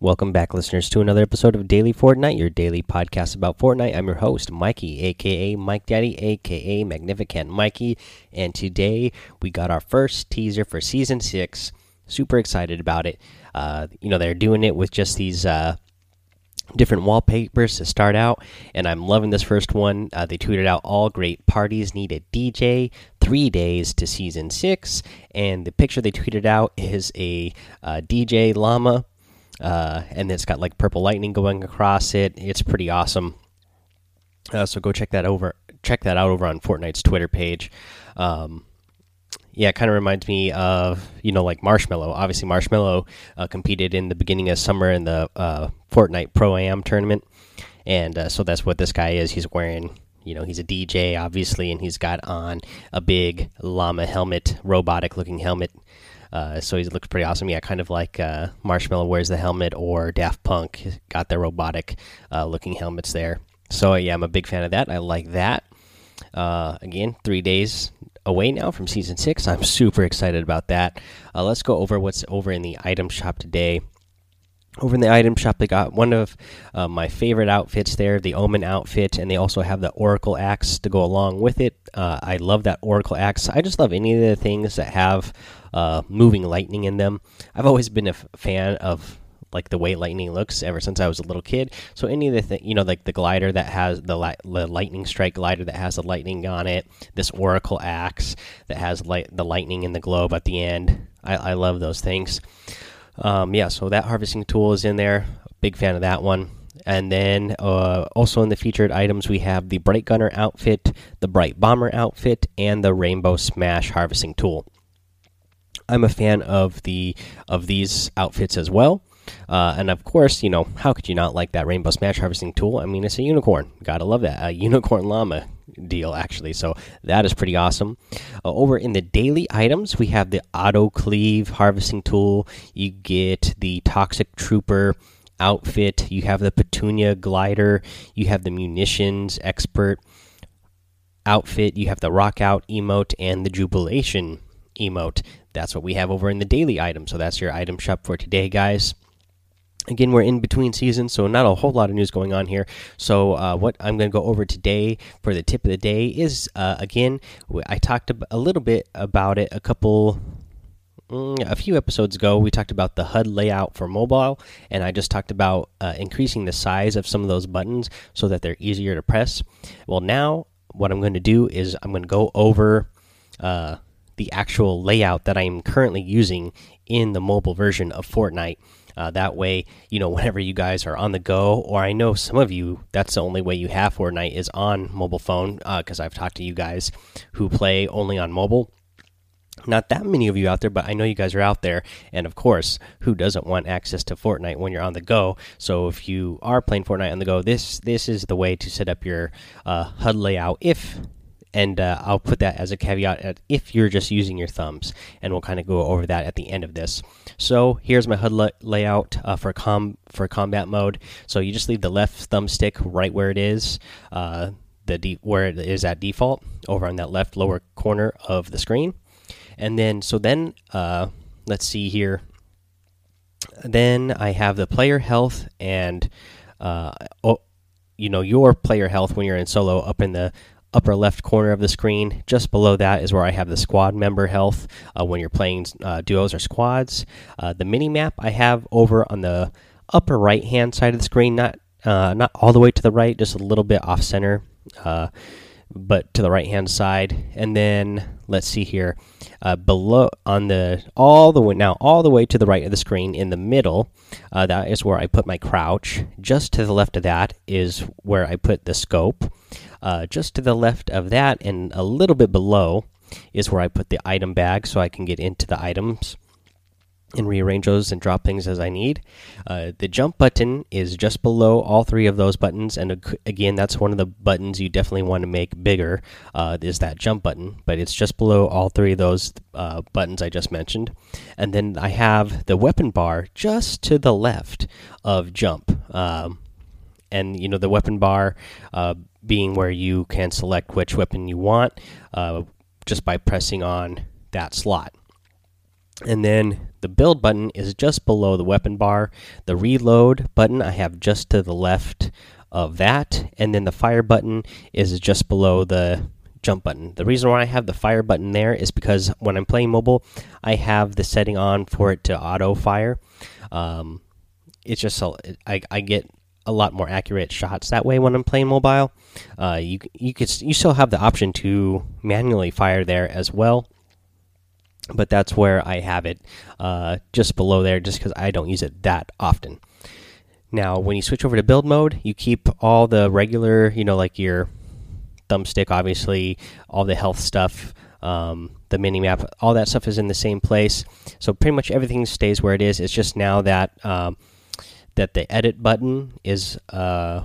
Welcome back, listeners, to another episode of Daily Fortnite, your daily podcast about Fortnite. I'm your host, Mikey, aka Mike Daddy, aka Magnificent Mikey, and today we got our first teaser for Season 6. Super excited about it. Uh, you know, they're doing it with just these uh, different wallpapers to start out, and I'm loving this first one. Uh, they tweeted out all great parties need a DJ, three days to Season 6, and the picture they tweeted out is a uh, DJ llama uh, and it's got like purple lightning going across it. It's pretty awesome. Uh, so go check that over. Check that out over on Fortnite's Twitter page. Um, yeah, it kind of reminds me of you know like Marshmello. Obviously, Marshmello uh, competed in the beginning of summer in the uh, Fortnite Pro Am tournament, and uh, so that's what this guy is. He's wearing you know he's a DJ obviously, and he's got on a big llama helmet, robotic looking helmet. Uh, so he looks pretty awesome. Yeah, kind of like uh, Marshmello wears the helmet, or Daft Punk got their robotic uh, looking helmets there. So yeah, I'm a big fan of that. I like that. Uh, again, three days away now from season six. I'm super excited about that. Uh, let's go over what's over in the item shop today. Over in the item shop, they got one of uh, my favorite outfits there, the Omen outfit, and they also have the Oracle axe to go along with it. Uh, I love that Oracle axe. I just love any of the things that have uh, moving lightning in them. I've always been a fan of like the way lightning looks ever since I was a little kid. So any of the thing, you know, like the glider that has the, li the lightning strike glider that has the lightning on it, this Oracle axe that has light the lightning in the globe at the end. I, I love those things. Um, yeah, so that harvesting tool is in there. Big fan of that one. And then uh, also in the featured items, we have the Bright Gunner outfit, the Bright Bomber outfit, and the Rainbow Smash harvesting tool. I'm a fan of the of these outfits as well. Uh, and of course, you know, how could you not like that Rainbow Smash harvesting tool? I mean, it's a unicorn. Gotta love that. A unicorn llama deal, actually. So that is pretty awesome. Uh, over in the daily items, we have the Auto Cleave harvesting tool. You get the Toxic Trooper outfit. You have the Petunia glider. You have the Munitions Expert outfit. You have the Rock Out emote and the Jubilation emote. That's what we have over in the daily item. So that's your item shop for today, guys. Again, we're in between seasons, so not a whole lot of news going on here. So, uh, what I'm going to go over today for the tip of the day is uh, again, I talked a little bit about it a couple mm, a few episodes ago, we talked about the HUD layout for mobile, and I just talked about uh, increasing the size of some of those buttons so that they're easier to press. Well, now what I'm going to do is I'm going to go over uh, the actual layout that I am currently using in the mobile version of Fortnite. Uh, that way, you know, whenever you guys are on the go, or I know some of you, that's the only way you have Fortnite is on mobile phone, because uh, I've talked to you guys who play only on mobile. Not that many of you out there, but I know you guys are out there. And of course, who doesn't want access to Fortnite when you're on the go? So if you are playing Fortnite on the go, this this is the way to set up your uh, HUD layout if and uh, I'll put that as a caveat if you're just using your thumbs, and we'll kind of go over that at the end of this. So here's my HUD layout uh, for com for combat mode. So you just leave the left thumbstick right where it is, uh, the where it is at default, over on that left lower corner of the screen, and then so then uh, let's see here. Then I have the player health and oh, you know your player health when you're in solo up in the upper left corner of the screen. Just below that is where I have the squad member health uh, when you're playing uh, duos or squads. Uh, the mini map I have over on the upper right hand side of the screen, not uh, not all the way to the right, just a little bit off center, uh, but to the right hand side. And then let's see here, uh, below on the all the way now all the way to the right of the screen in the middle. that is where I put my crouch. Just to the left of that is where I put the scope. Uh, just to the left of that and a little bit below is where I put the item bag so I can get into the items and rearrange those and drop things as I need. Uh, the jump button is just below all three of those buttons, and again, that's one of the buttons you definitely want to make bigger. Uh, is that jump button? But it's just below all three of those uh, buttons I just mentioned, and then I have the weapon bar just to the left of jump. Um, and you know the weapon bar uh, being where you can select which weapon you want uh, just by pressing on that slot. And then the build button is just below the weapon bar. The reload button I have just to the left of that. And then the fire button is just below the jump button. The reason why I have the fire button there is because when I'm playing mobile, I have the setting on for it to auto fire. Um, it's just I get a lot more accurate shots that way when I'm playing mobile. Uh, you you could you still have the option to manually fire there as well, but that's where I have it uh, just below there, just because I don't use it that often. Now, when you switch over to build mode, you keep all the regular, you know, like your thumbstick, obviously, all the health stuff, um, the mini map, all that stuff is in the same place. So pretty much everything stays where it is. It's just now that um, that the edit button is uh,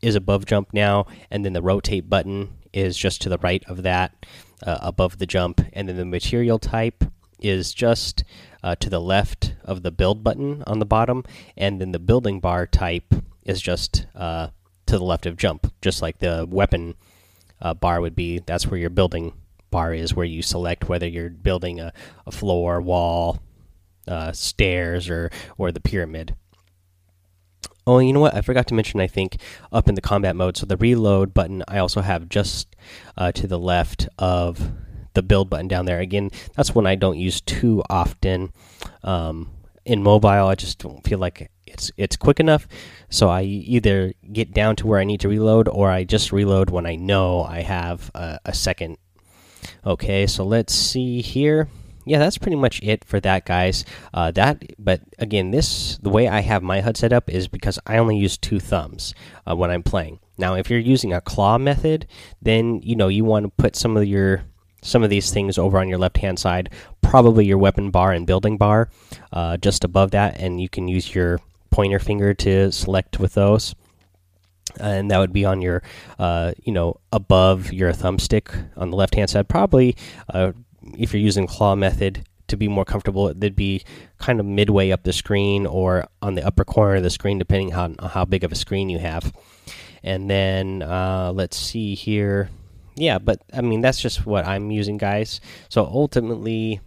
is above jump now, and then the rotate button is just to the right of that, uh, above the jump, and then the material type is just uh, to the left of the build button on the bottom, and then the building bar type is just uh, to the left of jump, just like the weapon uh, bar would be. That's where your building bar is, where you select whether you're building a, a floor, wall, uh, stairs, or or the pyramid. Oh, you know what? I forgot to mention. I think up in the combat mode, so the reload button I also have just uh, to the left of the build button down there. Again, that's one I don't use too often. Um, in mobile, I just don't feel like it's it's quick enough. So I either get down to where I need to reload, or I just reload when I know I have a, a second. Okay, so let's see here. Yeah, that's pretty much it for that, guys. Uh, that, but again, this the way I have my HUD set up is because I only use two thumbs uh, when I'm playing. Now, if you're using a claw method, then you know you want to put some of your some of these things over on your left hand side, probably your weapon bar and building bar, uh, just above that, and you can use your pointer finger to select with those. And that would be on your, uh, you know, above your thumbstick on the left hand side. Probably, uh, if you're using claw method to be more comfortable, they'd be kind of midway up the screen or on the upper corner of the screen, depending on how big of a screen you have. And then uh, let's see here yeah, but I mean that's just what I'm using, guys. So ultimately,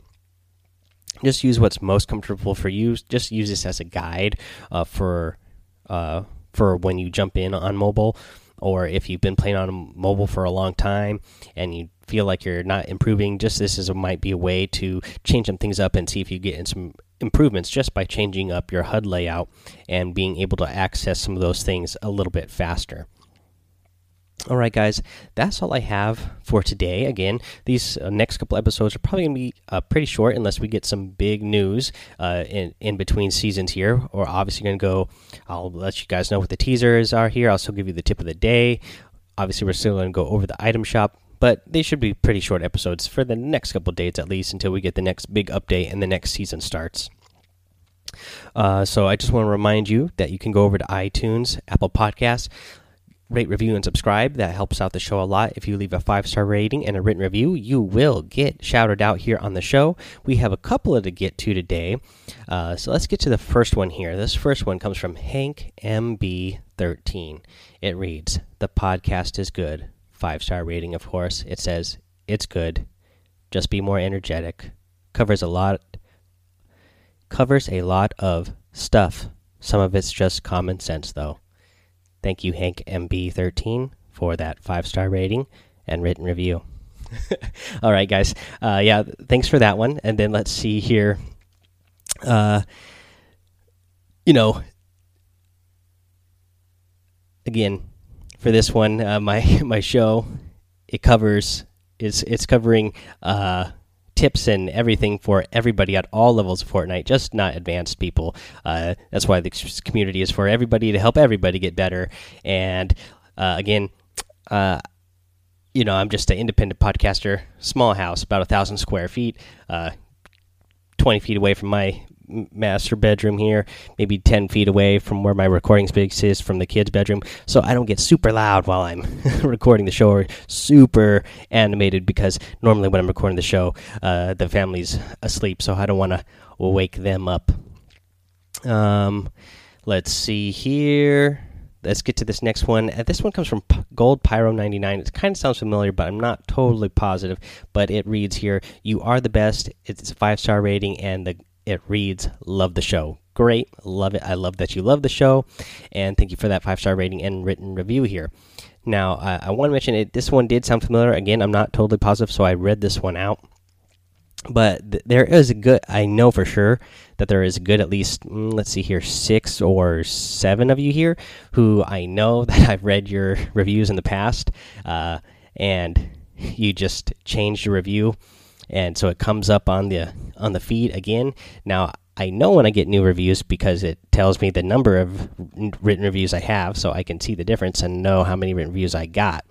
just use what's most comfortable for you. Just use this as a guide uh, for uh, for when you jump in on mobile, or if you've been playing on mobile for a long time and you feel like you're not improving. Just this is a, might be a way to change some things up and see if you get in some improvements just by changing up your HUD layout and being able to access some of those things a little bit faster. All right, guys, that's all I have for today. Again, these uh, next couple episodes are probably going to be uh, pretty short unless we get some big news uh, in in between seasons here. Or obviously going to go. I'll let you guys know what the teasers are here. I'll still give you the tip of the day. Obviously, we're still going to go over the item shop, but they should be pretty short episodes for the next couple days at least until we get the next big update and the next season starts. Uh, so I just want to remind you that you can go over to iTunes, Apple Podcasts rate, review, and subscribe. That helps out the show a lot. If you leave a five star rating and a written review, you will get shouted out here on the show. We have a couple of to get to today. Uh, so let's get to the first one here. This first one comes from Hank MB13. It reads The podcast is good. Five star rating, of course. It says, It's good. Just be more energetic. Covers a lot. Covers a lot of stuff. Some of it's just common sense, though. Thank you, Hank MB13, for that five star rating and written review. All right, guys. Uh, yeah, thanks for that one. And then let's see here. Uh, you know, again, for this one, uh, my my show it covers is it's covering uh, tips and everything for everybody at all levels of Fortnite, just not advanced people. Uh, that's why the community is for everybody to help everybody get better. And uh, again, uh, you know, I'm just an independent podcaster, small house, about a thousand square feet, uh, 20 feet away from my master bedroom here, maybe 10 feet away from where my recording space is from the kids' bedroom. So I don't get super loud while I'm recording the show or super animated because normally when I'm recording the show, uh, the family's asleep. So I don't want to wake them up. Um, let's see here. let's get to this next one. Uh, this one comes from P Gold Pyro 99. It kind of sounds familiar, but I'm not totally positive. But it reads here You are the best. It's a five star rating, and the it reads Love the show. Great. Love it. I love that you love the show. And thank you for that five star rating and written review here. Now, uh, I want to mention it. This one did sound familiar. Again, I'm not totally positive, so I read this one out but th there is a good i know for sure that there is a good at least mm, let's see here six or seven of you here who i know that i've read your reviews in the past uh, and you just changed your review and so it comes up on the on the feed again. Now i know when i get new reviews because it tells me the number of written reviews i have so i can see the difference and know how many written reviews i got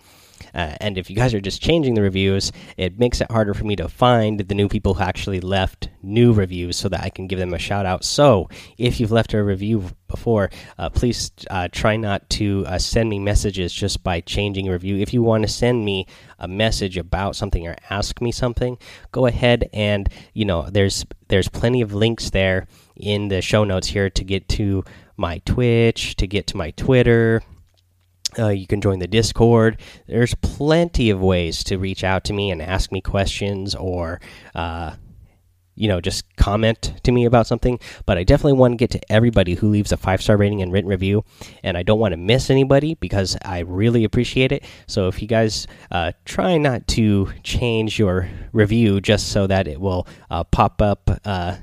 uh, and if you guys are just changing the reviews, it makes it harder for me to find the new people who actually left new reviews so that I can give them a shout out. So if you've left a review before, uh, please uh, try not to uh, send me messages just by changing a review. If you want to send me a message about something or ask me something, go ahead and you know there's there's plenty of links there in the show notes here to get to my Twitch, to get to my Twitter uh, you can join the Discord. There's plenty of ways to reach out to me and ask me questions or, uh, you know, just comment to me about something. But I definitely want to get to everybody who leaves a five star rating and written review. And I don't want to miss anybody because I really appreciate it. So if you guys uh, try not to change your review just so that it will uh, pop up uh,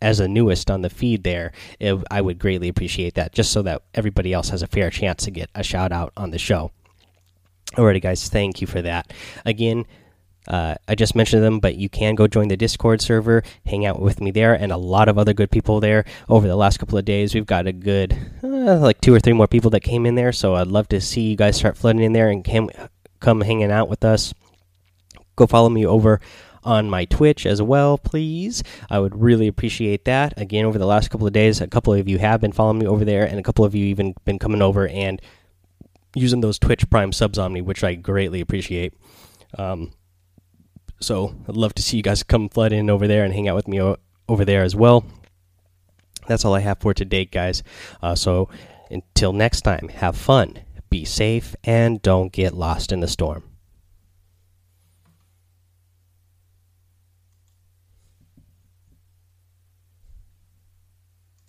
as a newest on the feed there, it, I would greatly appreciate that, just so that everybody else has a fair chance to get a shout out on the show. Alrighty, guys, thank you for that. Again, uh, I just mentioned them, but you can go join the Discord server, hang out with me there, and a lot of other good people there. Over the last couple of days, we've got a good, uh, like two or three more people that came in there. So I'd love to see you guys start flooding in there and come, come hanging out with us. Go follow me over on my Twitch as well, please. I would really appreciate that. Again, over the last couple of days, a couple of you have been following me over there, and a couple of you even been coming over and using those Twitch Prime subs on me, which I greatly appreciate. Um, so I'd love to see you guys come flood in over there and hang out with me over there as well. That's all I have for today, guys. Uh, so until next time, have fun, be safe, and don't get lost in the storm.